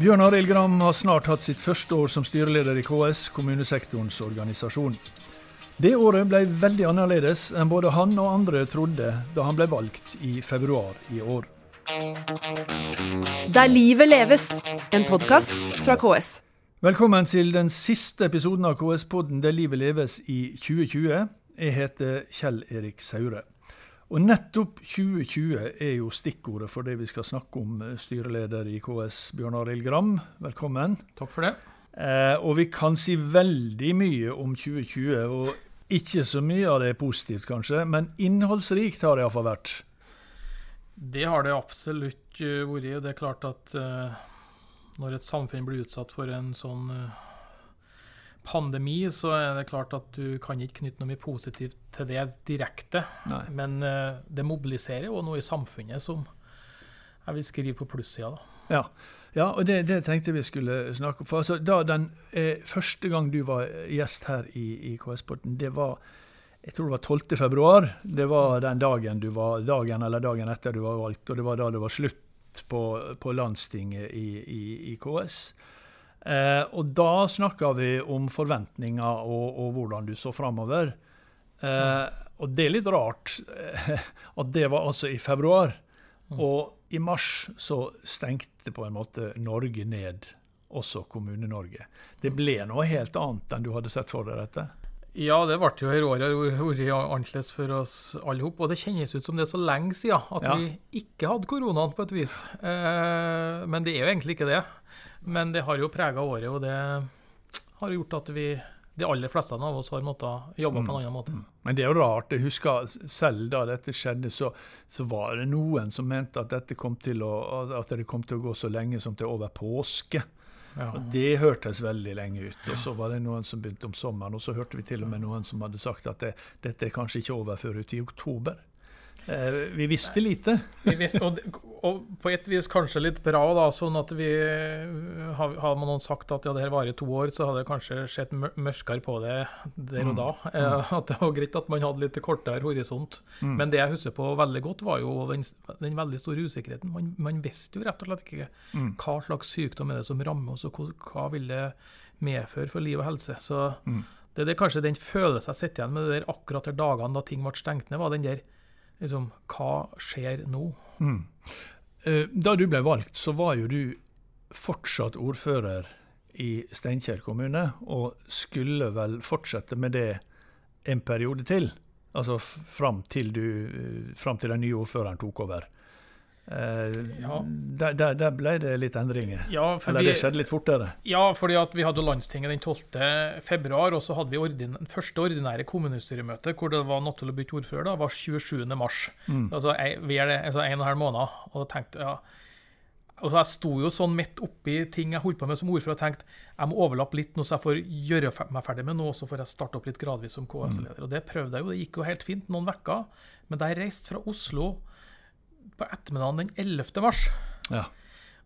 Bjørn Arild Gram har snart hatt sitt første år som styreleder i KS, kommunesektorens organisasjon. Det året ble veldig annerledes enn både han og andre trodde da han ble valgt i februar i år. Der livet leves, en podkast fra KS. Velkommen til den siste episoden av KS-podden Der livet leves i 2020. Jeg heter Kjell Erik Saure. Og nettopp 2020 er jo stikkordet for det vi skal snakke om, eh, styreleder i KS, Bjørn Arild Gram. Velkommen. Takk for det. Eh, og vi kan si veldig mye om 2020, og ikke så mye av det er positivt, kanskje, men innholdsrikt har det iallfall vært. Det har det absolutt uh, vært. Det er klart at eh, når et samfunn blir utsatt for en sånn uh, pandemi, så er det klart at du kan ikke knytte noe mye positivt til det direkte. Nei. Men uh, det mobiliserer jo noe i samfunnet som jeg vil skrive på plussida. Ja. ja, og det, det, tenkte vi skulle snakke om. For altså, da den eh, første gang du var gjest her i, i KS-porten, det var jeg tror det var 12. februar. Det var den dagen du var, dagen eller dagen etter du var valgt, og det var da det var slutt på, på landstinget i, i, i KS. Eh, og da snakka vi om forventninger og, og, hvordan du så framover. Eh, og det er litt rart eh, at det var altså i februar. Og i mars så stengte på en måte Norge ned, også Kommune-Norge. Det ble noe helt annet enn du hadde sett for deg dette? Ja, det ble jo her året vært annerledes for oss alle sammen. Og det kjennes ut som det er så lenge siden at Ja. vi ikke hadde koronaen, på et vis. Eh, men det er jo egentlig ikke det. Men det har jo prega året, og det har gjort at vi, de aller fleste av oss, har måttet jobbe på en annen måte. Men det er jo rart. Jeg husker selv da dette skjedde, så, så var det noen som mente at dette kom til å, at det kom til å gå så lenge som til over påske. Ja. Og Det hørtes veldig lenge ut. Og så var det noen som begynte om sommeren, og så hørte vi til og med noen som hadde sagt at det, dette er kanskje ikke over før ut i oktober. Eh, vi visste lite. Vi visste, og, og på et vis kanskje litt bra, da, sånn at vi man noen sagt at ja, det her varer i to år, så hadde det kanskje sett mør- mørkere på det der og da. Eh, at det var greit at man hadde litt kortere horisont. Men det jeg husker på veldig godt, var jo den, den veldig store usikkerheten. Man, man visste jo rett og slett ikke hva slags sykdom er det som rammer oss, og hva, hva vil det medføre for liv og helse. Så det er det, kanskje den følelsen jeg sitter igjen med det der akkurat de dagene da ting ble stengt ned, var den der liksom, Hva skjer nå? Mm. Da du ble valgt, så var jo du fortsatt ordfører i Steinkjer kommune, og skulle vel fortsette med det en periode til? Altså fram til, eh, til den nye ordføreren tok over. Eh, Ja. der, der, der ble det litt endringer. Ja, Eller vi- det skjedde litt fortere. Ja, fordi vi hadde landstinget den 12. februar, og så hadde vi ordin første ordinære kommunestyremøte, hvor det var naturlig å bytte ordfører, da, var 27. mars. Altså jeg, vi er det, altså en og en halv måned. Og da tenkte jeg, og jeg sto jo sånn midt oppi ting jeg holdt på med som ordfører og tenkte jeg må overlappe litt nå, så jeg får gjøre meg ferdig med noe, så får jeg starte opp litt gradvis som KS-leder. Og det prøvde jeg jo, det gikk jo helt fint noen vekker. Men da jeg reiste fra Oslo på ettermiddagen den 11. mars, Ja.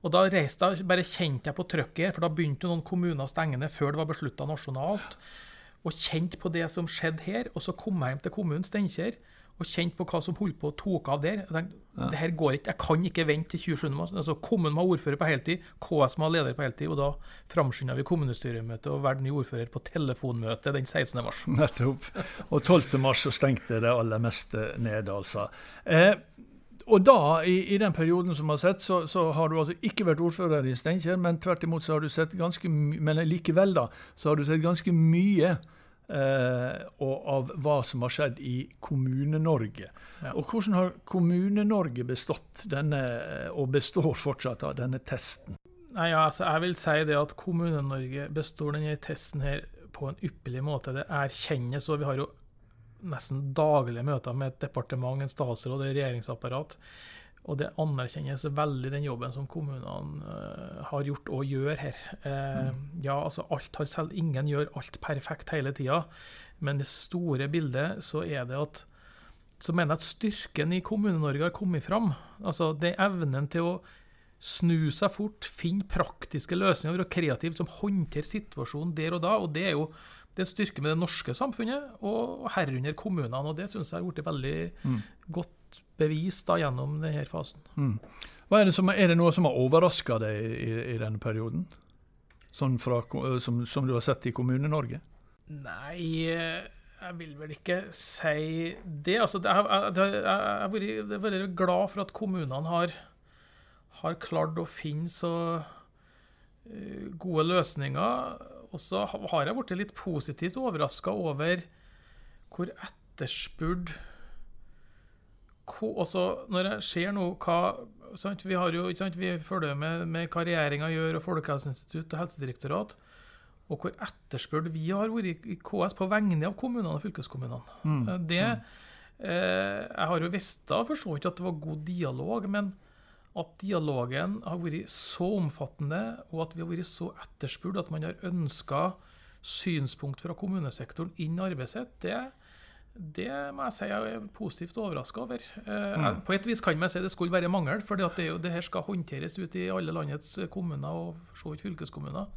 og da reiste jeg, bare kjente jeg på trøkket her, for da begynte noen kommuner å stenge ned før det var beslutta nasjonalt. Og kjente på det som skjedde her. Og så kom jeg hjem til kommunen Steinkjer og kjente på hva som holdt på å tok av der. Jeg tenkte, det her går ikke, Jeg kan ikke vente til 27. mars. Altså, kommunen må ha ordfører på heltid, KS må ha leder på heltid. Og da framskynda vi kommunestyremøtet og valgte ny ordfører på telefonmøte den 16. mars. Nettopp. Og 12. mars så stengte det aller meste ned, altså. Eh, og da, i, i den perioden som har sett, så, så har du altså ikke vært ordfører i Steinkjer, men tvert imot så har du sett ganske Men likevel, da, så har du sett ganske mye eh, av hva som har skjedd i Kommune-Norge. Ja. Og hvordan har Kommune-Norge bestått denne, og består fortsatt, av denne testen? Nei, ja, altså, jeg vil si det at Kommune-Norge består denne testen her på en ypperlig måte. Det erkjennes, og vi har jo nesten daglige møter med et departement, en statsråd, et regjeringsapparat. Og det anerkjennes veldig, den jobben som kommunene eh, har gjort og gjør her. Eh, Ja, altså alt har selv, Ingen gjør alt perfekt hele tida, men det store bildet så er det at så mener jeg at styrken i Kommune-Norge har kommet fram. Altså det er evnen til å snu seg fort, finne praktiske løsninger, være kreativ, som håndterer situasjonen der og da. og Det er jo det er en styrke med det norske samfunnet, og herunder kommunene. og Det syns jeg har blitt veldig godt bevist da, gjennom denne fasen. Mm. Er, det som, er det noe som har overraska deg i, i, denne perioden? Sånn fra, som, som, du har sett i Kommune-Norge? Nei, jeg vil vel ikke si det. Altså, jeg har vært veldig glad for at kommunene har, har klart å finne så gode løsninger. Og så har jeg blitt litt positivt overraska over hvor etterspurt også Når jeg ser nå hva sant? Vi, har jo, sant? vi følger med, med hva regjeringa gjør, og Folkehelseinstitutt og Helsedirektorat. Og hvor etterspurt vi har vært i KS på vegne av kommunene og fylkeskommunene. Mm. Det, eh, jeg har jo visst da for så vidt at det var god dialog, men at dialogen har vært så omfattende, og at vi har vært så etterspurt at man har ønska synspunkt fra kommunesektoren inn i arbeidet sitt, det, det må jeg si jeg er positivt overraska over. Eh, mm. På et vis kan man si det skulle være mangel, for det, det her skal håndteres ut i alle landets kommuner og for så vidt fylkeskommuner.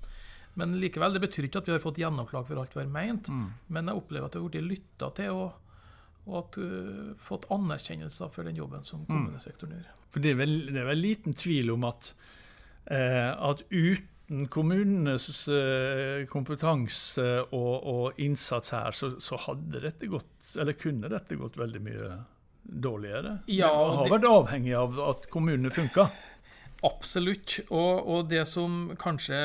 Men likevel, det betyr ikke at vi har fått gjennomslag for alt vi har meint. Mm. Men jeg opplever at det har blitt lytta til, og, og at uh, fått anerkjennelser for den jobben som mm. kommunesektoren gjør. For det er, vel, det er vel liten tvil om at, eh, at uten kommunenes eh, kompetanse og, og, innsats her, så, så, hadde dette gått, eller kunne dette gått veldig mye dårligere? Ja, det har vært avhengig av at kommunene funka? Absolutt. Og, og det som kanskje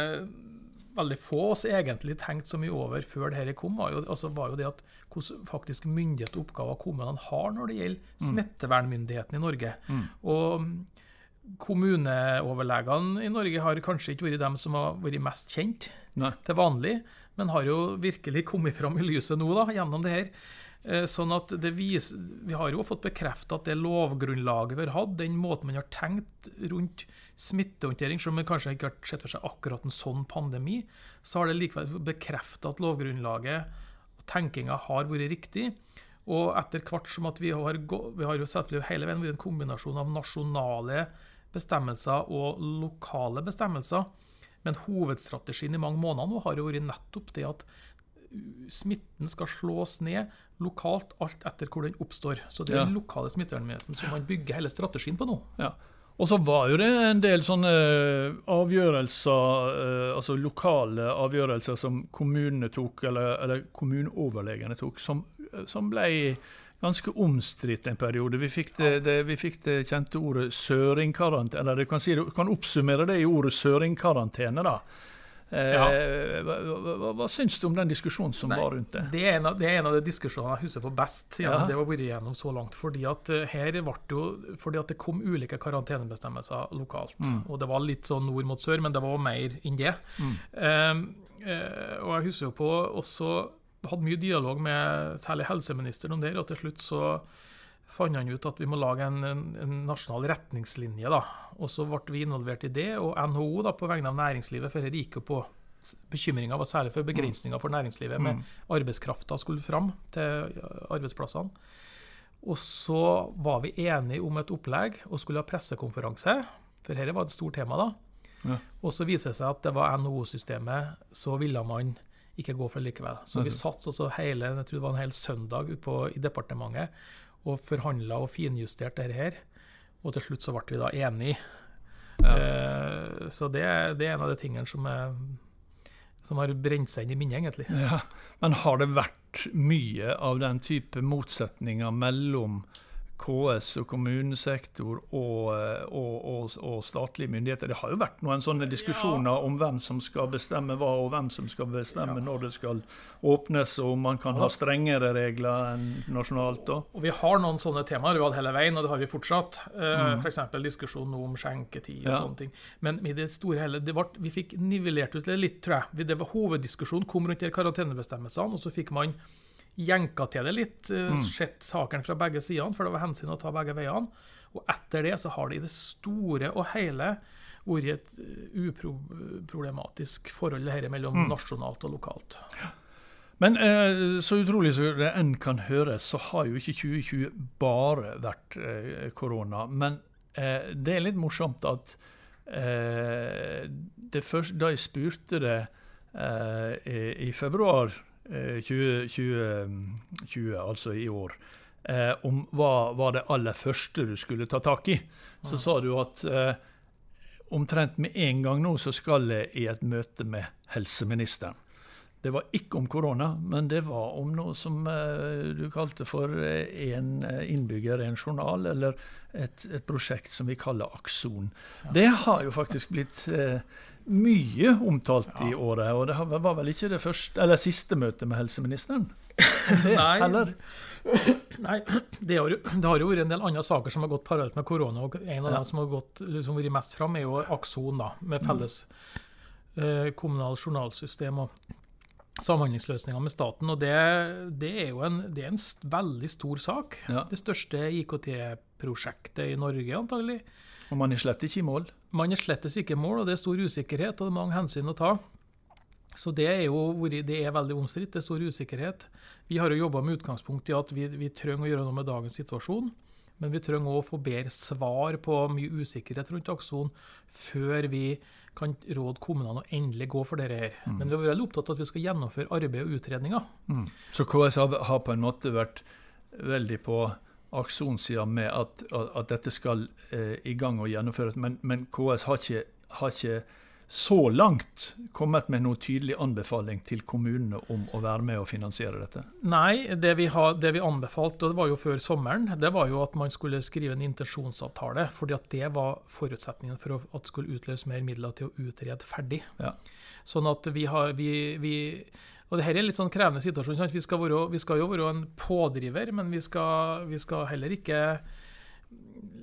veldig få av oss egentlig tenkte så mye over før dette kom, var jo, altså var jo det at hvordan faktisk myndighet og oppgaver kommunene har når det gjelder mm. smittevernmyndigheten i Norge. Mm. Og kommuneoverlegene i Norge har kanskje ikke vært dem som har vært mest kjent Nei. til vanlig, men har jo virkelig kommet fram i lyset nå da, gjennom det her. Eh, sånn at det viser, Vi har jo fått bekreftet at det lovgrunnlaget vi har hatt, den måten man har tenkt rundt smittehåndtering, selv om man kanskje ikke har sett for seg akkurat en sånn pandemi, så har det likevel bekreftet at lovgrunnlaget og tenkinga har vært riktig. Og etter hvert som at vi har, vi har jo selvfølgelig hele veien vært en kombinasjon av nasjonale bestemmelser og lokale bestemmelser. Men hovedstrategien i mange måneder nå har jo vært nettopp det at smitten skal slås ned lokalt, alt etter hvor den oppstår. Så det er ja. den lokale smittevernmyndigheten som man bygger hele strategien på nå. Ja. Og så var jo det en del sånne avgjørelser, eh, altså lokale avgjørelser som kommunene tok, eller, eller kommuneoverlegene tok, som, som ble ganske omstridt en periode. Vi fikk det, det, vi fikk det kjente ordet søringkarantene. Eller du kan, si, du kan oppsummere det i ordet søringkarantene. da. Ja. Eh, hva, hva, hva, syns du om den diskusjonen som Nei, var rundt det? Det er, en av, det er en av de diskusjonene jeg husker på best ja. det har vært igjennom så langt. fordi at eh, her ble jo, fordi at det kom ulike karantenebestemmelser lokalt. Mm. Og det var litt sånn nord mot sør, men det var mer enn det. Mm. Um, og jeg husker jo på også hadde mye dialog med særlig helseministeren om det, og til slutt så fant han ut at vi må lage en, en, en nasjonal retningslinje. da. Og så ble vi involvert i det, og NHO da, på vegne av næringslivet, for dette gikk jo på Bekymringa var særlig for begrensninger for næringslivet med mm. arbeidskrafta skulle fram til arbeidsplassene. Og så var vi enige om et opplegg og skulle ha pressekonferanse, for dette var et stort tema da. Ja. Og så viser det seg at det var NHO-systemet, så ville man ikke gå for det likevel. Så vi satt altså hele, jeg tror det var en hel søndag på, i departementet og forhandla og finjustert dette her. Og til slutt så ble vi da enige. Ja. Uh, så det, det, er en av de tingene som, er, som har brent seg inn i minnet, egentlig. Ja. Men har det vært mye av den type motsetninger mellom KS og kommunesektor og, eh, og, og, og, statlige myndigheter. Det har jo vært noen sånne diskusjoner ja. om hvem som skal bestemme hva, og hvem som skal bestemme ja. når det skal åpnes, og om man kan ha strengere regler enn nasjonalt. Da. Og Vi har noen sånne temaer vi har hatt hele veien, og det har vi fortsatt. Eh, mm. F.eks. diskusjonen om skjenketid og ja. sånne ting. Men i det store hele, det ble, vi fikk nivellert ut det litt, tror jeg. Det var Hoveddiskusjonen kom rundt de karantenebestemmelsene, og så fikk man jenka til det litt, uh, mm. sett saken fra begge sidene, for det var hensyn å ta begge veiene. Og etter det så har det i det store og hele vært et uh, uproblematisk forhold det her mellom mm. nasjonalt og lokalt. Men eh, så utrolig som det enn kan høres, så har jo ikke 2020 bare vært eh, korona. Men eh, det er litt morsomt at eh, det første, da jeg spurte det i, i februar 2020, eh, 2020, altså i år. eh, om hva var det aller første du skulle ta tak i, så sa du at eh, omtrent med en gang nå så skal jeg i et møte med helseministeren. Det var ikke om korona, men det var om noe som eh, du kalte for en innbygger, en journal, eller et, et prosjekt som vi kaller Akson. Ja. Det har jo faktisk blitt eh, mye omtalt ja. i året, og det var vel ikke det første, eller siste møtet med helseministeren? Nei. Nei det, har jo, det har jo vært en del andre saker som har gått parallelt med korona. og En av ja. dem som har gått, liksom, vært mest fram, er jo Akson, da, med felles eh, kommunalt journalsystem. og samhandlingsløsninger med staten. og Det, det er jo en, det er en veldig stor sak. Ja. Det største IKT-prosjektet i Norge, antagelig. Og man er slett ikke i mål? Man er slett ikke i mål, og det er stor usikkerhet og det er mange hensyn å ta. Så det er jo det er veldig omstridt. Det er stor usikkerhet. Vi har jo jobba med utgangspunkt i at vi, vi, trenger å gjøre noe med dagens situasjon. Men vi trenger òg å få bedre svar på mye usikkerhet rundt Akson før vi kan råde kommunene å endelig gå for dette her. Mm. Men vi er veldig opptatt av at vi skal gjennomføre arbeid og utredninger. Mm. Så KS har på en måte vært veldig på aksjonssida med at, at, dette skal eh, i gang og gjennomføres, men, men KS har ikke, har ikke så langt kommet med noen tydelig anbefaling til kommunene om å være med og finansiere dette? Nei, det vi, har, det vi anbefalte, og det var jo før sommeren, det var jo at man skulle skrive en intensjonsavtale. fordi at det var forutsetningen for at det skulle utløse mer midler til å utrede ferdig. Ja. Sånn at vi har vi, vi og dette er en litt sånn krevende situasjon. Vi skal, være, vi skal, jo være en pådriver, men vi skal, vi skal heller ikke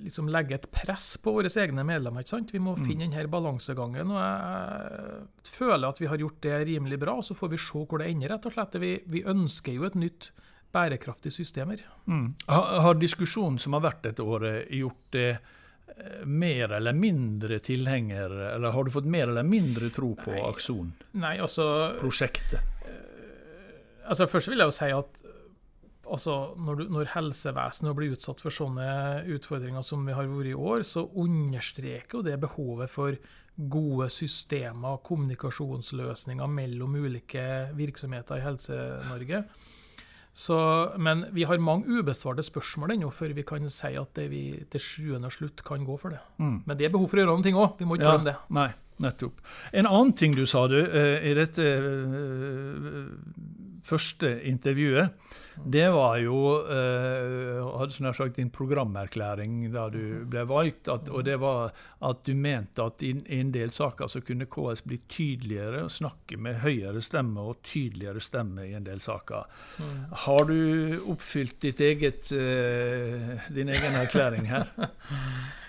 liksom legge et press på våre egne medlemmer. ikke sant? Vi må mm. finne denne balansegangen. og Jeg føler at vi har gjort det rimelig bra. og Så får vi se hvor det ender. rett og slett. Vi, vi ønsker jo et nytt bærekraftig systemer. Mm. Har, har, diskusjonen som har vært dette året, gjort det eh, mer eller mindre tilhenger, eller har du fått mer eller mindre tro på Akson? Nei, altså... Prosjektet? Eh, altså Først vil jeg jo si at altså når, du, når, helsevesenet blir utsatt for sånne utfordringer som vi har vært i år, så understreker jo det behovet for gode systemer, kommunikasjonsløsninger mellom ulike virksomheter i Helse-Norge. Men vi har mange ubesvarte spørsmål ennå før vi kan si at vi til sjuende og slutt kan gå for det. Mm. Men det er behov for å gjøre noe òg. Vi må ikke ja, glemme det. Nei, nettopp. En annen ting du sa du, eh, i dette eh, første intervjuet, det var jo eh, hadde sånn sagt din programerklæring da du ble valgt. At, og det var at du mente at i, en del saker så kunne KS bli tydeligere og snakke med høyere stemme og tydeligere stemme i en del saker. Mm. Har du oppfylt ditt eget, din egen erklæring her?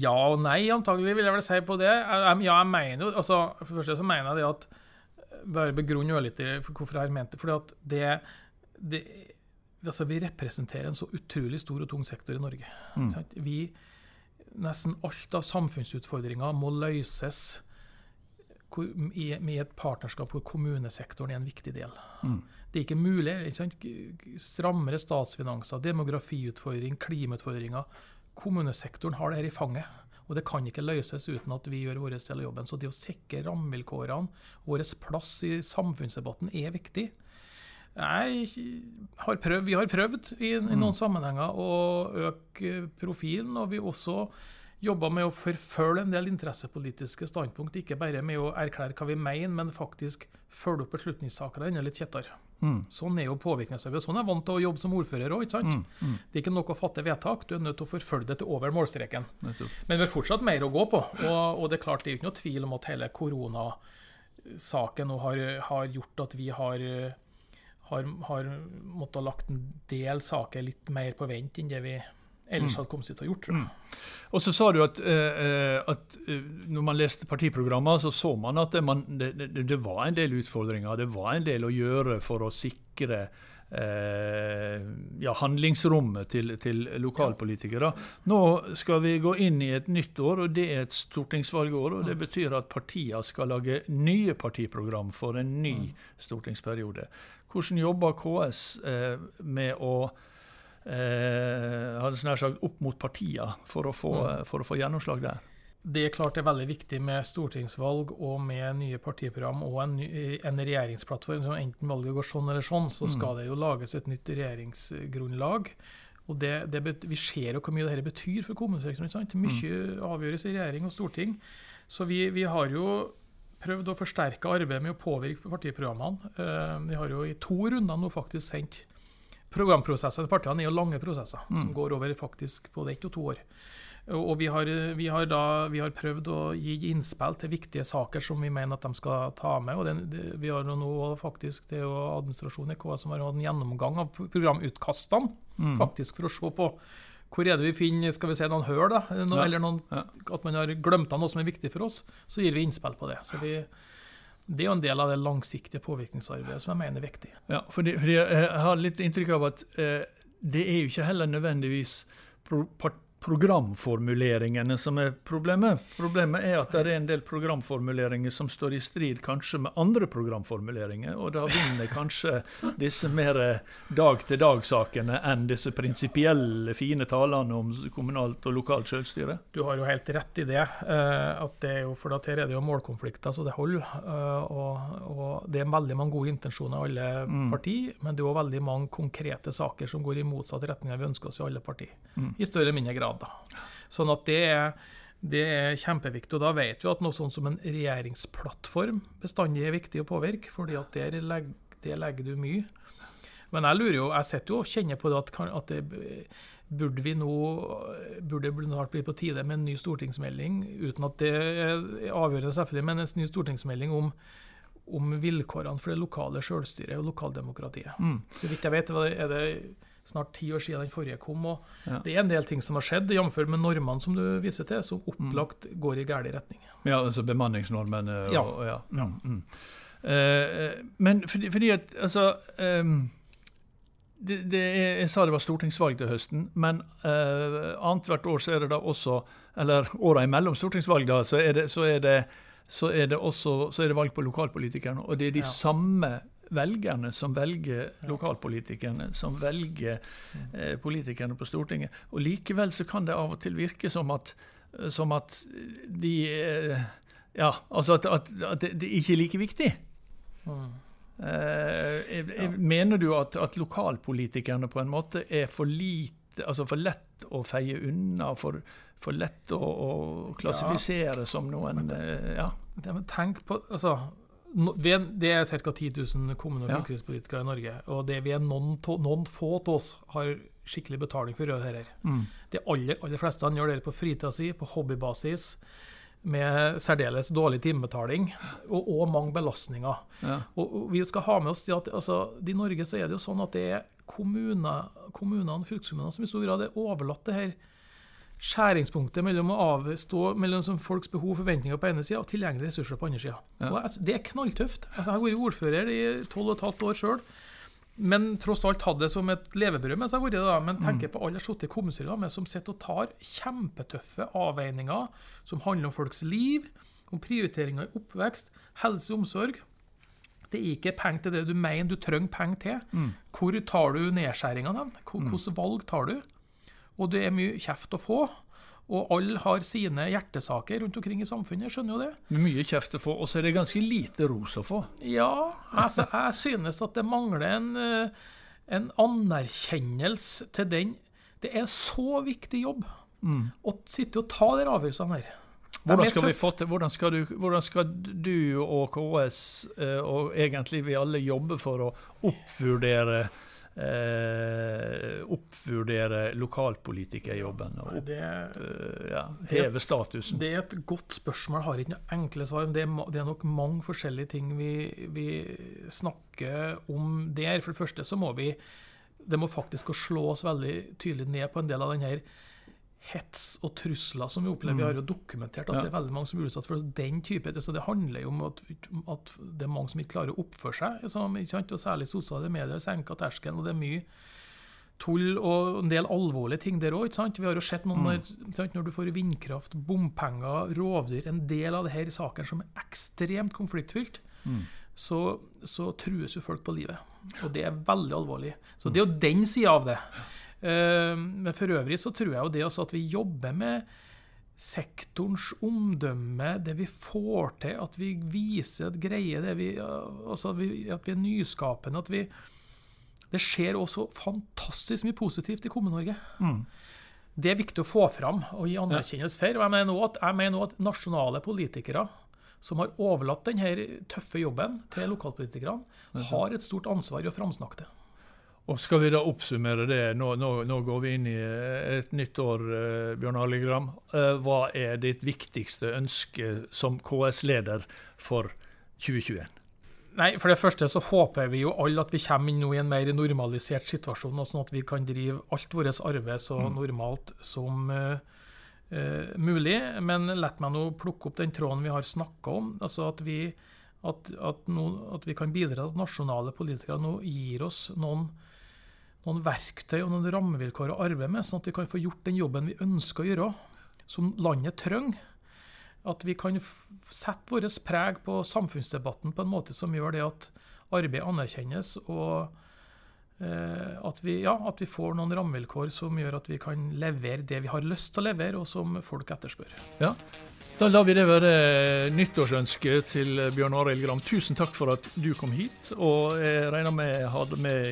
Ja og nei, antagelig vil jeg vel si på det. Ja, jeg mener jo altså, For det første så mener jeg det at bare begrunne litt hvorfor jeg har ment det. Fordi at det, det altså Vi representerer en så utrolig stor og tung sektor i Norge. Mm. Vi, nesten alt av samfunnsutfordringer må løses med et partnerskap hvor kommunesektoren er en viktig del. Mm. Det er ikke mulig. Ikke Strammere statsfinanser, demografiutfordring, klimautfordringer. Kommunesektoren har det her i fanget. Og det kan ikke løses uten at vi gjør vår del av jobben. Så det å sikre rammevilkårene, vår plass i samfunnsdebatten, er viktig. Har prøvd, vi har prøvd i, i noen mm. sammenhenger å øke profilen, og vi også jobba med å forfølge en del interessepolitiske standpunkt. Ikke bare med å erklære hva vi mener, men faktisk følge opp beslutningssakene enda litt kjettere. Mm. Sånn er jo påvirkningsarbeid. Sånn er jeg vant til å jobbe som ordfører òg. Mm. Mm. Det er ikke nok å fatte vedtak, du er nødt til å forfølge det til over målstreken. Men vi har fortsatt mer å gå på. Og, og, det er klart det er ikke noe tvil om at hele koronasaken har, har gjort at vi har, har, har måttet lagt en del saker litt mer på vent enn det vi ellers mm. hadde kommet til å gjort. Mm. Og så sa du at, eh, at uh, når man leste partiprogrammet, så så man at det, man, det, det, var en del utfordringer. Det var en del å gjøre for å sikre eh, ja, handlingsrommet til, til lokalpolitikere. Nå skal vi gå inn i et nytt år, og det er et stortingsvalgår. og Det mm. betyr at partiene skal lage nye partiprogram for en ny stortingsperiode. Hvordan jobber KS med å eh, hadde nær sagt opp mot partiene for, mm. for, å få gjennomslag der? Det er klart det er veldig viktig med stortingsvalg og med nye partiprogram og en, ny, en regjeringsplattform. som Enten valget går sånn eller sånn, så skal det jo lages et nytt regjeringsgrunnlag. Og det, det, bet- Vi ser jo hvor mye dette betyr for kommunesektoren. Mye mm. Mye avgjøres i regjering og storting. Så vi, vi har jo prøvd å forsterke arbeidet med å påvirke partiprogrammene. Eh, vi har jo i to runder nå faktisk sendt programprosesser i partiene. er jo lange prosesser som går over faktisk både ett og to år. Og vi har, vi, har da, vi har prøvd å gi innspill til viktige saker som vi mener at de skal ta med. og det, det, Vi har nå faktisk, Det er jo administrasjonen i KS som har hatt en gjennomgang av programutkastene, faktisk for å se på hvor er det vi finner skal vi si, noen høl, da, no, Ja, eller noen, ja. at man har glemt av noe som er viktig for oss. Så gir vi innspill på det. Så vi, Det er jo en del av det langsiktige påvirkningsarbeidet som jeg mener er viktig. Ja, fordi, fordi jeg har litt inntrykk av at eh, det er jo ikke heller nødvendigvis pro, part, programformuleringene som er problemet. Problemet er at det er en del programformuleringer som står i strid kanskje med andre programformuleringer, og da vinner kanskje disse mer dag-til-dag-sakene enn disse prinsipielle, fine talene om kommunalt og lokalt selvstyre. Du har jo helt rett i det. eh, at det er jo, for Her er det jo målkonflikter, så det holder. eh, og, og Det er veldig mange gode intensjoner i alle Mm. partier, men det er òg veldig mange konkrete saker som går i motsatt retning av vi ønsker oss i alle partier. Mm. I større eller mindre grad. Da. Sånn at det er, det er kjempeviktig. Og da vet vi at noe sånn som en regjeringsplattform bestandig er viktig å påvirke, fordi at der legger, det legger du mye. Men jeg lurer jo, jeg sitter jo og kjenner på det at, at det, burde vi nå burde det snart bli på tide med en ny stortingsmelding, uten at det er avgjørende selvfølgelig, men en ny stortingsmelding om, om vilkårene for det lokale selvstyret og lokaldemokratiet. Mm. Så vidt jeg vet, er det snart ti år siden den forrige kom. og Ja. Det er en del ting som har skjedd, jf. med normene som du viser til, som Mm. opplagt går i gæren retning. Ja, altså bemanningsnormene. Og, Ja. Og, ja. Mm, mm. Eh, men fordi, fordi at altså ehm, det, det er, Jeg sa det var stortingsvalg til høsten, men uh, annethvert år så er det da også Eller åra imellom stortingsvalg, da, så er det, så er det, så er det også så er det valg på lokalpolitikerne. Og det er de Ja. samme velgerne som velger lokalpolitikerne, som velger Mm. eh, politikerne på Stortinget. Og likevel så kan det av og til virke som at, som at de eh, Ja, altså at, at, at det, ikke er like viktig. Mm. Eh, jeg, jeg, Mener du at, at lokalpolitikerne på en måte er for lite Altså for lett å feie unna, for, for lett å, å klassifisere som noen eh, Ja. Men tenk på, altså, det er ca. 10 000 kommune- og fylkespolitikere i Norge. Og det vi er noen, noen få av oss har skikkelig betaling for å gjøre dette. Mm. De aller, aller fleste han gjør det på fritida si, på hobbybasis, med særdeles dårlig timebetaling og, og mange belastninger. Ja. Og, og vi skal ha med oss at altså, I Norge så er det jo sånn at det er kommuner, kommunene, fylkeskommunene som i stor grad er overlatt det her skjæringspunktet mellom å avstå mellom som folks behov og forventninger på ene sida og tilgjengelige ressurser på andre sida. Ja. Og Det er knalltøft. Altså, jeg har vært ordfører i tolv og et halvt år sjøl. Men tross alt hadde det som et levebrød mens jeg har vært det. Men tenker på alle jeg har sittet i kommunestyret med, som sitter og tar kjempetøffe avveininger som handler om folks liv, om prioriteringer i oppvekst, helse og omsorg. Det er ikke penger til det du mener du trenger penger til. Mm. Hvor tar du nedskjæringene? Hvilke valg tar du? Og det er mye kjeft å få. Og alle har sine hjertesaker rundt omkring i samfunnet. Skjønner jo det. Mye kjeft å få, og så er det ganske lite ros å få. Ja, altså, jeg synes at det mangler en, eh, en anerkjennelse til den. Det er en så viktig jobb å sitte og ta de avgjørelsene her. Mm. Hvordan skal, vi få til, hvordan, skal du, hvordan skal du og KS, eh, og egentlig vi alle, jobbe for å oppvurdere eh, oppvurdere lokalpolitikerjobben og opp, Det, eh, ja, heve statusen? det er et godt spørsmål. Har ikke noe enkle svar. men Det er, det er nok mange forskjellige ting vi, vi snakker om der. For det første så må vi Det må faktisk slås veldig tydelig ned på en del av denne hets og trusler som vi opplever. Vi har jo dokumentert at Ja. det er veldig mange som blir utsatt for den type. Så det handler jo om at, at det er mange som ikke klarer å oppføre seg. Som, ikke sant? Og særlig sosiale medier senker terskelen, og det er mye tull og en del alvorlige ting der òg. Vi har jo sett noen når, sant, når du får vindkraft, bompenger, rovdyr En del av her saker som er ekstremt konfliktfylt. Så, så trues jo folk på livet. Og det er veldig alvorlig. Så det er jo den sida av det. Eh, Men for øvrig så tror jeg jo det også at vi jobber med sektorens omdømme, det vi får til, at vi viser et greie, det vi, altså at, vi, at vi er nyskapende. at vi Det skjer også fantastisk mye positivt i Kommune-Norge. Mm. Det er viktig å få fram og gi anerkjennelse for. Jeg mener at, jeg mener at nasjonale politikere som har overlatt denne tøffe jobben til lokalpolitikerne, har et stort ansvar i å framsnakke det. Og Skal vi da oppsummere det, nå, nå, nå går vi inn i eh, et nytt år, eh, Bjørn Aligram. Eh, hva er ditt viktigste ønske som KS-leder for 2021? Nei, For det første så håper vi jo alle at vi kommer inn nå i en mer normalisert situasjon, og sånn at vi kan drive alt vårt arbeid så mm. normalt som uh, uh, mulig. Men la meg nå plukke opp den tråden vi har snakka om. altså at vi, at, at, no, at vi kan bidra til at nasjonale politikere nå gir oss noen noen verktøy og noen rammevilkår å arbeide med, sånn at vi kan få gjort den jobben vi ønsker å gjøre, som landet trenger. At vi kan sette vårt preg på samfunnsdebatten på en måte som gjør det at arbeid anerkjennes, og at, vi, ja, at vi får noen rammevilkår som gjør at vi kan levere det vi har lyst til å levere, og som folk etterspør. Ja, da lar vi det være nyttårsønsket til Bjørn Arild Gram. Tusen takk for at du kom hit. Og jeg regner med jeg har det med,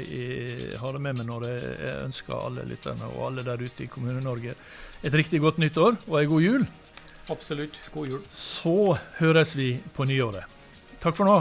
har det med meg når jeg ønsker alle lytterne og alle der ute i Kommune-Norge et riktig godt nyttår og ei god jul. Absolutt. God jul. Så høres vi på nyåret. Takk for nå.